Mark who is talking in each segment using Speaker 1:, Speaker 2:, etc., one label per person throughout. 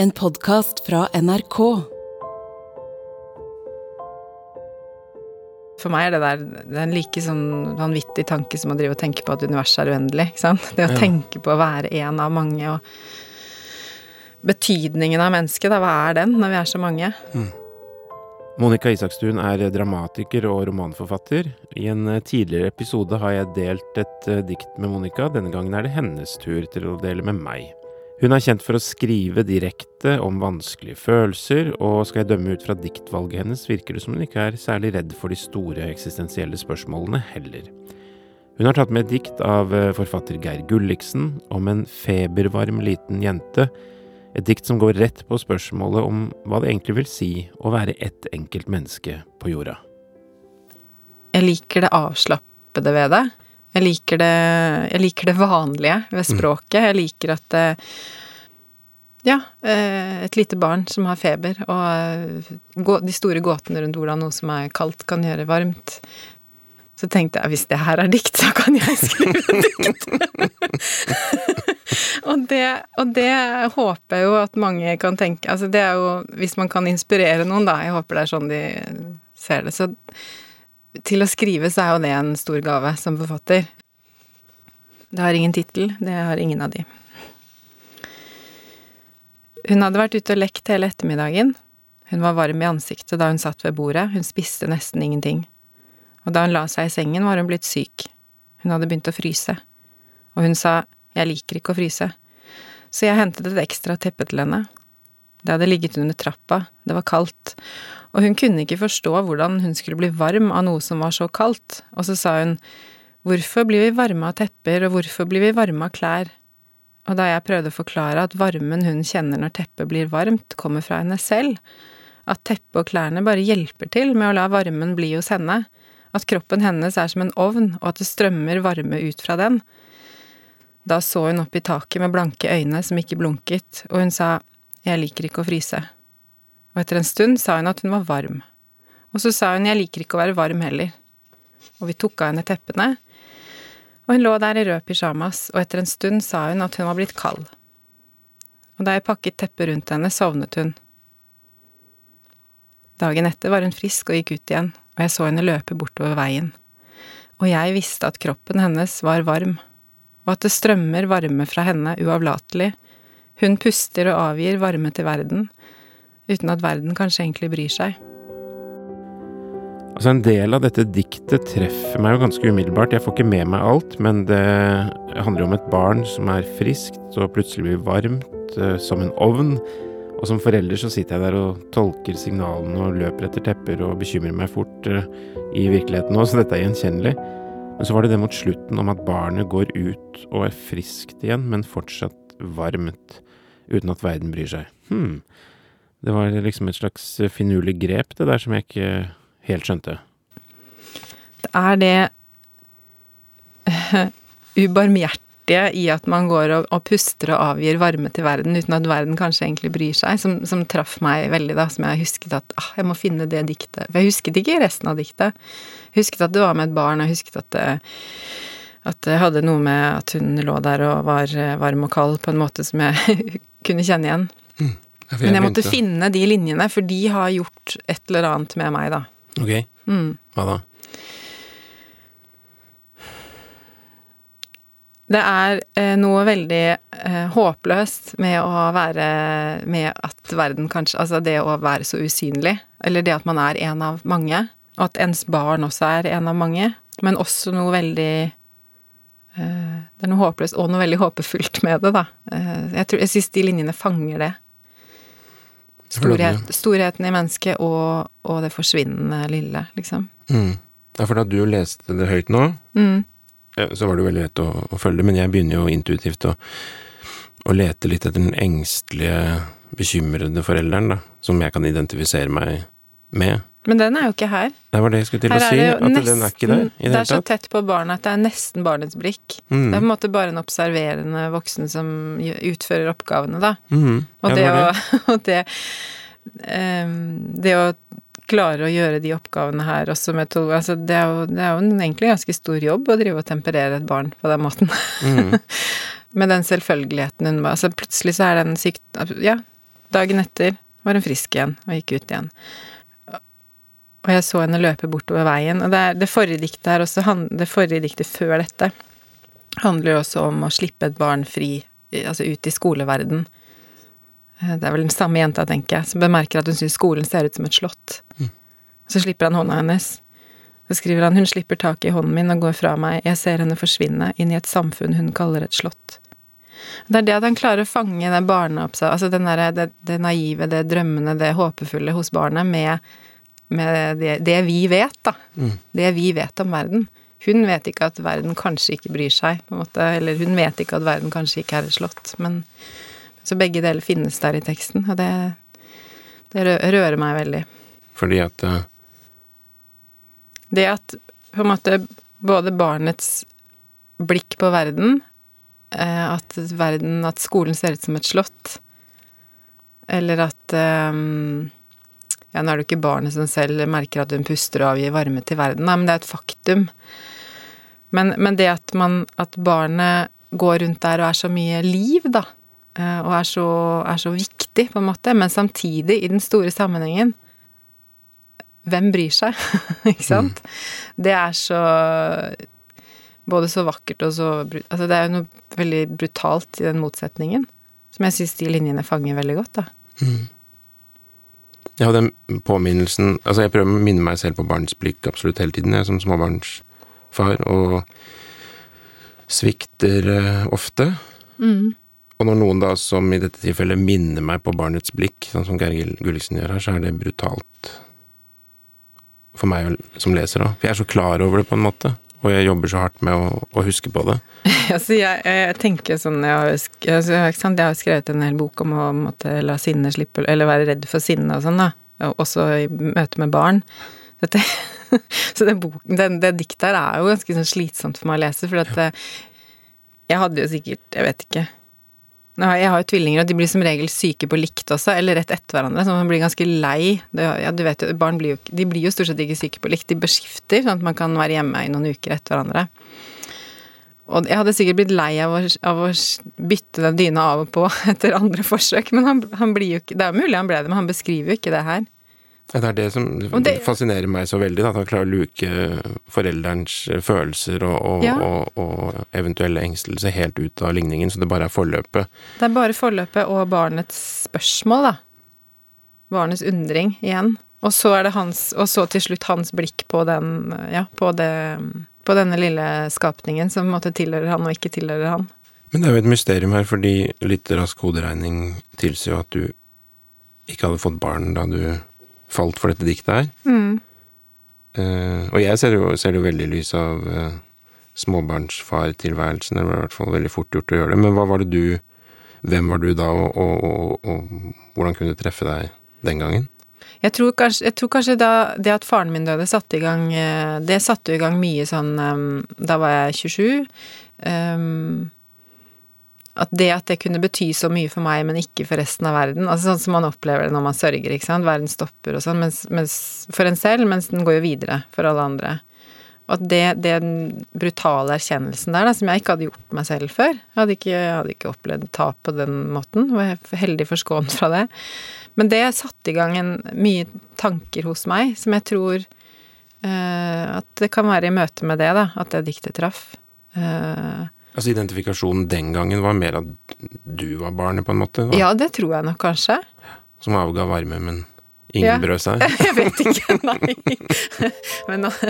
Speaker 1: En podkast fra NRK.
Speaker 2: For meg er det der det er en like sånn vanvittig tanke som å drive og tenke på at universet er uendelig. ikke sant? Det å
Speaker 3: Ja.
Speaker 2: tenke på å være en av mange, og betydningen av mennesket, da, hva er den når vi er så mange?
Speaker 3: Monica Isakstuen er dramatiker og romanforfatter. I en eh, tidligere episode har jeg delt et eh, dikt med Monica. Denne gangen er det hennes tur til å dele med meg. Hun er kjent for å skrive direkte om vanskelige følelser, og skal jeg dømme ut fra diktvalget hennes, virker det som hun ikke er særlig redd for de store eksistensielle spørsmålene heller. Hun har tatt med et dikt av eh, forfatter Geir Gulliksen om en febervarm liten jente, et dikt som går rett på spørsmålet om hva det egentlig vil si å være ett enkelt menneske på jorda.
Speaker 2: Jeg liker det avslappede ved det. Jeg liker det, jeg liker det vanlige ved språket. Jeg liker at det Ja, eh, et lite barn som har feber, og eh, de store gåtene rundt hvordan noe som er kaldt, kan gjøre varmt. Så tenkte jeg hvis det her er dikt, så kan jeg skrive dikt. og, det, og det håper jeg jo at mange kan tenke Altså det er jo Hvis man kan inspirere noen, da. Jeg håper det er sånn de ser det. Så til å skrive så er jo det en stor gave som forfatter. Det har ingen tittel, det har ingen av de. Hun hadde vært ute og lekt hele ettermiddagen. Hun var varm i ansiktet da hun satt ved bordet, hun spiste nesten ingenting. Og da hun la seg i sengen, var hun blitt syk. Hun hadde begynt å fryse. Og hun sa jeg liker ikke å fryse. Så jeg hentet et ekstra teppe til henne. Det hadde ligget under trappa, det var kaldt, og hun kunne ikke forstå hvordan hun skulle bli varm av noe som var så kaldt, og så sa hun hvorfor blir vi varme av tepper, og hvorfor blir vi varme av klær? Og da jeg prøvde å forklare at varmen hun kjenner når teppet blir varmt, kommer fra henne selv, at teppet og klærne bare hjelper til med å la varmen bli hos henne, at kroppen hennes er som en ovn, og at det strømmer varme ut fra den, da så hun opp i taket med blanke øyne som ikke blunket, og hun sa jeg liker ikke å fryse. Og etter en stund sa hun at hun var varm. Og så sa hun jeg liker ikke å være varm heller. Og vi tok av henne teppene, og hun lå der i rød pysjamas, og etter en stund sa hun at hun var blitt kald. Og da jeg pakket teppet rundt henne, sovnet hun. Dagen etter var hun frisk og gikk ut igjen, og jeg så henne løpe bortover veien. Og jeg visste at kroppen hennes var varm, og at det strømmer varme fra henne uavlatelig. Hun puster og avgir varme til verden, uten at verden kanskje egentlig bryr seg.
Speaker 3: Altså En del av dette diktet treffer meg jo ganske umiddelbart. Jeg får ikke med meg alt, men det handler jo om et barn som er friskt og plutselig blir varmt eh, som en ovn. Og som forelder så sitter jeg der og tolker signalene og løper etter tepper og bekymrer meg fort eh, i virkeligheten nå, så dette er gjenkjennelig. Men så var det det mot slutten om at barnet går ut og er friskt igjen, men fortsatt varmt, uten at verden bryr seg. Hm. Det var liksom et slags finurlig grep, det der, som jeg ikke helt skjønte.
Speaker 2: Det er det eh, ubarmhjertige i at man går og, og puster og avgir varme til verden uten at verden kanskje egentlig bryr seg, som, som traff meg veldig, da, som jeg husket at ah, jeg må finne det diktet. For jeg husket ikke resten av diktet. Jeg husket at det var med et barn, og jeg husket at det, at det hadde noe med at hun lå der og var eh, varm og kald på en måte som jeg kunne kjenne igjen. Men jeg måtte finne de linjene, for de har gjort et eller annet med meg, da.
Speaker 3: Ok.
Speaker 2: Mm.
Speaker 3: Hva da?
Speaker 2: Det er eh, noe veldig eh, håpløst med å være Med at verden kanskje Altså det å være så usynlig. Eller det at man er en av mange. Og at ens barn også er en av mange. Men også noe veldig Det er noe håpløst og noe veldig håpefullt med det, da. Eh, jeg tror, jeg syns de linjene fanger det. Storhet, storheten i mennesket og, og det forsvinnende lille, liksom.
Speaker 3: Mm. Ja, for da du leste det høyt nå,
Speaker 2: Mm.
Speaker 3: eh, så var det jo veldig lett å, å følge, men jeg begynner jo intuitivt å, å lete litt etter den engstelige, bekymrede forelderen, da, som jeg kan identifisere meg med.
Speaker 2: Men den er jo ikke her.
Speaker 3: Det var det jeg skulle til
Speaker 2: Her
Speaker 3: å si,
Speaker 2: det
Speaker 3: at nesten, den er ikke der i
Speaker 2: Det
Speaker 3: det
Speaker 2: er så tett på barnet at det er nesten barnets blikk.
Speaker 3: Mm.
Speaker 2: Det er på en måte bare en observerende voksen som utfører oppgavene, da.
Speaker 3: Mm.
Speaker 2: Og
Speaker 3: Ja,
Speaker 2: det,
Speaker 3: det
Speaker 2: å og det, um, det å klare å gjøre de oppgavene her også med to altså det, er jo, det er jo en egentlig ganske stor jobb å drive og temperere et barn på den måten.
Speaker 3: Mm.
Speaker 2: med den selvfølgeligheten hun var Altså plutselig så er den sykt Ja, dagen etter var hun frisk igjen og gikk ut igjen. Og jeg så henne løpe bortover veien. Og det, er, det forrige diktet her også, det forrige diktet før dette, handler jo også om å slippe et barn fri, altså ut i skoleverden. Eh, det er vel den samme jenta, tenker jeg, som bemerker at hun syns skolen ser ut som et slott. Mm. Så slipper han hånda hennes. Så skriver han hun slipper taket i hånden min og går fra meg, jeg ser henne forsvinne inn i et samfunn hun kaller et slott. Det er det at han klarer å fange det barneoppsa... Altså den der, det, det, naive, det drømmende, det håpefulle hos barnet med, med det, det, vi vet, da. Mm. Det vi vet om verden. Hun vet ikke at verden kanskje ikke bryr seg, på en måte. Eller hun vet ikke at verden kanskje ikke er et slott. Men så begge deler finnes der i teksten, og det, det rører meg veldig.
Speaker 3: Fordi at uh
Speaker 2: det at på en måte både barnets blikk på verden, eh, at verden At skolen ser ut som et slott, eller at um, Ja, nå er det jo ikke barnet som selv merker at hun puster og avgir varme til verden, nei, men det er et faktum. Men, men det at man At barnet går rundt der og er så mye liv, da, eh, og er så, er så viktig, på en måte, men samtidig, i den store sammenhengen, hvem bryr seg? ikke sant? Mm. Det er så Både så vakkert og så Altså, det er jo noe veldig brutalt i den motsetningen. Som jeg syns de linjene fanger veldig godt, da. Mm.
Speaker 3: Ja, den påminnelsen Altså, jeg prøver å minne meg selv på barns blikk absolutt hele tiden, jeg som småbarnsfar, og svikter uh, ofte. Mm. Og når noen da, som i dette tilfellet, minner meg på barnets blikk, sånn som Geir Gulliksen gjør her, så er det brutalt for meg som leser òg. For jeg er så klar over det, på en måte. Og jeg jobber så hardt med å, å huske på det.
Speaker 2: altså, jeg, jeg, tenker sånn Jeg har, altså, jeg har skrevet en hel bok om å måtte, la sinne slippe Eller være redd for sinne og sånn, da. Også i møte med barn. Dette, så den boken, den, det diktet her er jo ganske sånn slitsomt for meg å lese, for at. Eh, jeg hadde jo sikkert Jeg vet ikke jeg har jo tvillinger, og de blir som regel syke på likt også, eller rett etter hverandre, så man blir ganske lei. Ja, du vet jo, barn blir jo, de blir jo stort sett ikke syke på likt, de beskifter, sånn at man kan være hjemme i noen uker etter hverandre. Og jeg hadde sikkert blitt lei av å, av å bytte den dyna av og på etter andre forsøk, men han, han blir jo ikke Det er mulig han ble det, men han beskriver jo ikke det her.
Speaker 3: Det er det som det, fascinerer meg så veldig, at han klarer å luke forelderens følelser og, og, ja. og, og, eventuelle engstelse helt ut av ligningen, så det bare er forløpet.
Speaker 2: Det er bare forløpet og barnets spørsmål, da. Barnets undring igjen. Og så er det hans Og så til slutt hans blikk på den Ja, på det På denne lille skapningen som på en måte tilhører han og ikke tilhører han.
Speaker 3: Men det er jo et mysterium her, fordi litt rask hoderegning tilsier jo at du ikke hadde fått barn da du falt for dette diktet her. Mm. Uh, og jeg ser jo, ser jo veldig i lys av uh, småbarnsfartilværelsen. Det var i hvert fall veldig fort gjort å gjøre det. Men hva var det du Hvem var du da, og, og, og, og hvordan kunne det treffe deg den gangen?
Speaker 2: Jeg tror, kanskje, jeg tror kanskje da det at faren min døde, satte i gang eh, Det satte jo i gang mye sånn um, Da var jeg 27. Um, at det at det kunne bety så mye for meg, men ikke for resten av verden Altså sånn som man opplever det når man sørger, ikke sant. Verden stopper og sånn, mens, mens, for en selv, mens den går jo videre for alle andre. Og at det, det den brutale erkjennelsen der, da, som jeg ikke hadde gjort meg selv før Jeg hadde ikke, jeg hadde ikke opplevd tap på den måten. Var heldig forskånet fra det. Men det satte i gang en, mye tanker hos meg som jeg tror uh, At det kan være i møte med det, da, at det diktet traff. Uh,
Speaker 3: Altså Identifikasjonen den gangen var mer at du var barnet, på en måte?
Speaker 2: Da. Ja, det tror jeg nok kanskje.
Speaker 3: Som avga varme, men ingen ja. brød seg?
Speaker 2: jeg vet ikke, nei. men nå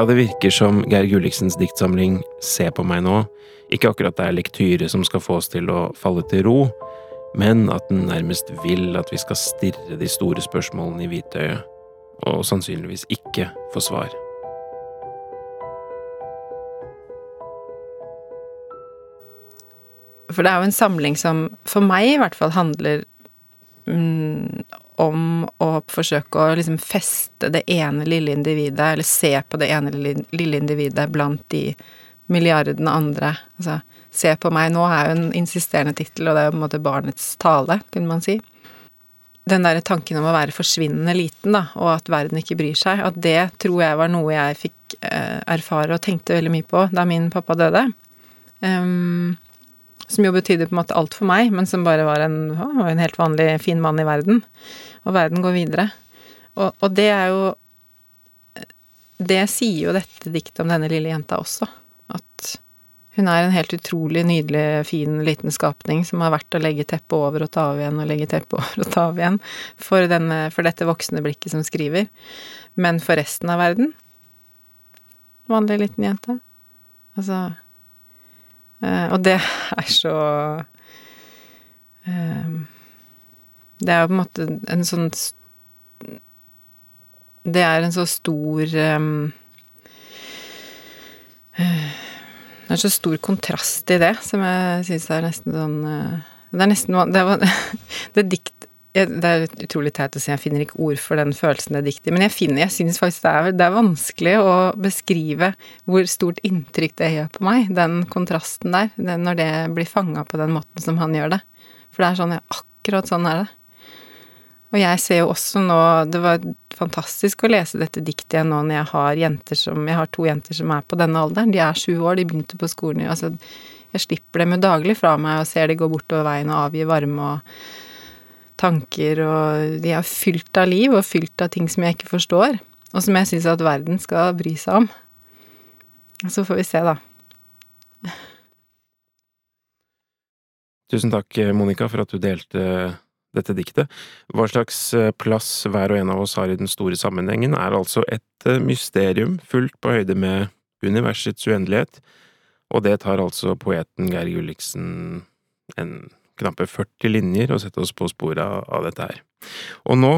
Speaker 3: Ja, det virker som Geir Gulliksens diktsamling Se på meg nå ikke akkurat det er lektyre som skal få oss til å falle til ro, men at den nærmest vil at vi skal stirre de store spørsmålene i hvitøyet, og sannsynligvis ikke få svar.
Speaker 2: For det er jo en samling som for meg i hvert fall handler mm, om å forsøke å liksom feste det ene lille individet, eller se på det ene lille individet blant de milliardene andre. Altså Se på meg nå er jo en insisterende tittel, og det er jo på en måte barnets tale, kunne man si. Den derre tanken om å være forsvinnende liten, da, og at verden ikke bryr seg, at det tror jeg var noe jeg fikk eh, erfare og tenkte veldig mye på da min pappa døde. Um, som jo betydde på en måte alt for meg, men som bare var en, en helt vanlig fin mann i verden. Og verden går videre. Og, og det er jo Det sier jo dette diktet om denne lille jenta også. At hun er en helt utrolig nydelig, fin liten skapning som har vært å legge teppet over og ta av igjen og legge teppet over og ta av igjen for, denne, for dette voksne blikket som skriver. Men for resten av verden Vanlig liten jente. Altså Uh, og det er så uh, Det er jo på en måte en sånn Det er en så stor øh Det er så stor kontrast i det, som jeg syns er nesten sånn Det er nesten Det, var, det dikt det er utrolig teit å si, jeg finner ikke ord for den følelsen det dikter, men jeg finner, jeg syns faktisk det er, det er, vanskelig å beskrive hvor stort inntrykk det gjør på meg, den kontrasten der, det, når det blir fanga på den måten som han gjør det. For det er sånn, ja, akkurat sånn er det. Og jeg ser jo også nå Det var fantastisk å lese dette diktet igjen nå når jeg har som Jeg har to jenter som er på denne alderen. De er sju år, de begynte på skolen altså Jeg slipper dem jo daglig fra meg og ser de gå bortover veien og avgi varme og tanker, og de er fylt av liv og fylt av ting som jeg ikke forstår, og som jeg syns at verden skal bry seg om. Så får vi se, da.
Speaker 3: Tusen takk, Monica, for at du delte dette diktet. Hva slags eh, plass hver og en av oss har i den store sammenhengen, er altså et eh, mysterium fullt på høyde med universets uendelighet, og det tar altså poeten Geir Gulliksen en knappe 40 linjer og sette oss på sporet av dette her. Og nå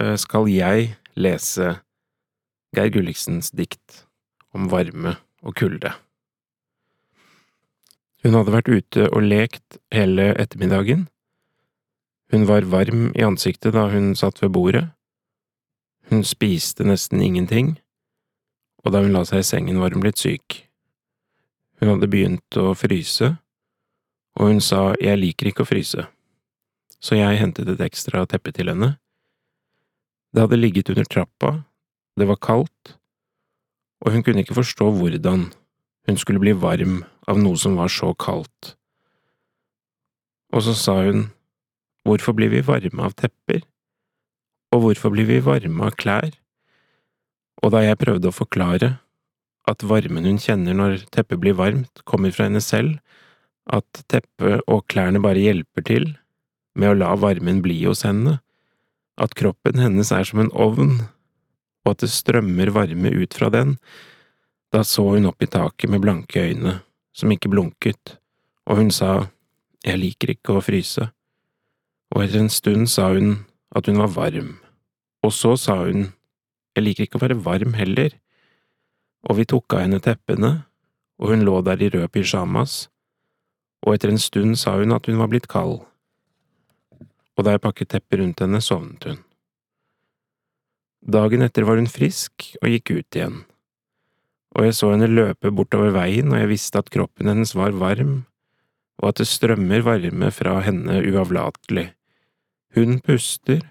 Speaker 3: eh, skal jeg lese Geir Gulliksens dikt om varme og kulde. Hun hadde vært ute og lekt hele ettermiddagen. Hun var varm i ansiktet da hun satt ved bordet. Hun spiste nesten ingenting, og da hun la seg i sengen var hun blitt syk. Hun hadde begynt å fryse, og hun sa jeg liker ikke å fryse, så jeg hentet et ekstra teppe til henne. Det hadde ligget under trappa, det var kaldt, og hun kunne ikke forstå hvordan hun skulle bli varm av noe som var så kaldt. Og så sa hun, hvorfor blir vi varme av tepper, og hvorfor blir vi varme av klær? Og da jeg prøvde å forklare at varmen hun kjenner når teppet blir varmt, kommer fra henne selv, at teppet og klærne bare hjelper til med å la varmen bli hos henne, at kroppen hennes er som en ovn, og at det strømmer varme ut fra den, da så hun opp i taket med blanke øyne, som ikke blunket, og hun sa jeg liker ikke å fryse, og etter en stund sa hun at hun var varm, og så sa hun jeg liker ikke å være varm heller, og vi tok av henne teppene, og hun lå der i rød pysjamas, og etter en stund sa hun at hun var blitt kald, og da jeg pakket teppet rundt henne, sovnet hun. Dagen etter var hun frisk og gikk ut igjen, og jeg så henne løpe bortover veien, og jeg visste at kroppen hennes var varm, og at det strømmer varme fra henne uavlatelig. Hun puster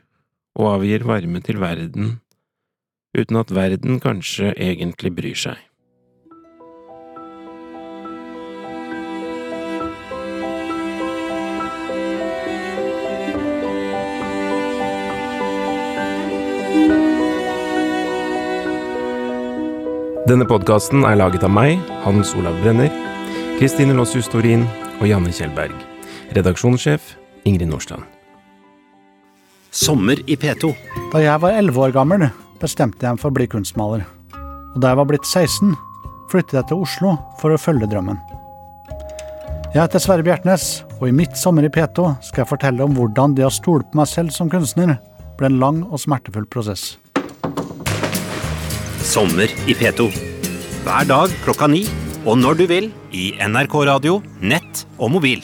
Speaker 3: og avgir varme til verden, uten at verden kanskje egentlig bryr seg. Denne podkasten er laget av meg, Hans Olav Brenner, Kristine Lossius Torin og Janne Kjellberg. Redaksjonssjef Ingrid Nordstrand.
Speaker 4: Sommer i P2.
Speaker 5: Da jeg var 11 år gammel, bestemte jeg meg for å bli kunstmaler. Og da jeg var blitt 16, flyttet jeg til Oslo for å følge drømmen. Jeg heter Sverre Bjertnæs, og i mitt Sommer i P2 skal jeg fortelle om hvordan det å stole på meg selv som kunstner ble en lang og smertefull prosess.
Speaker 4: Sommer i P2. Hver dag klokka ni, og når du vil, i NRK radio, nett og mobil.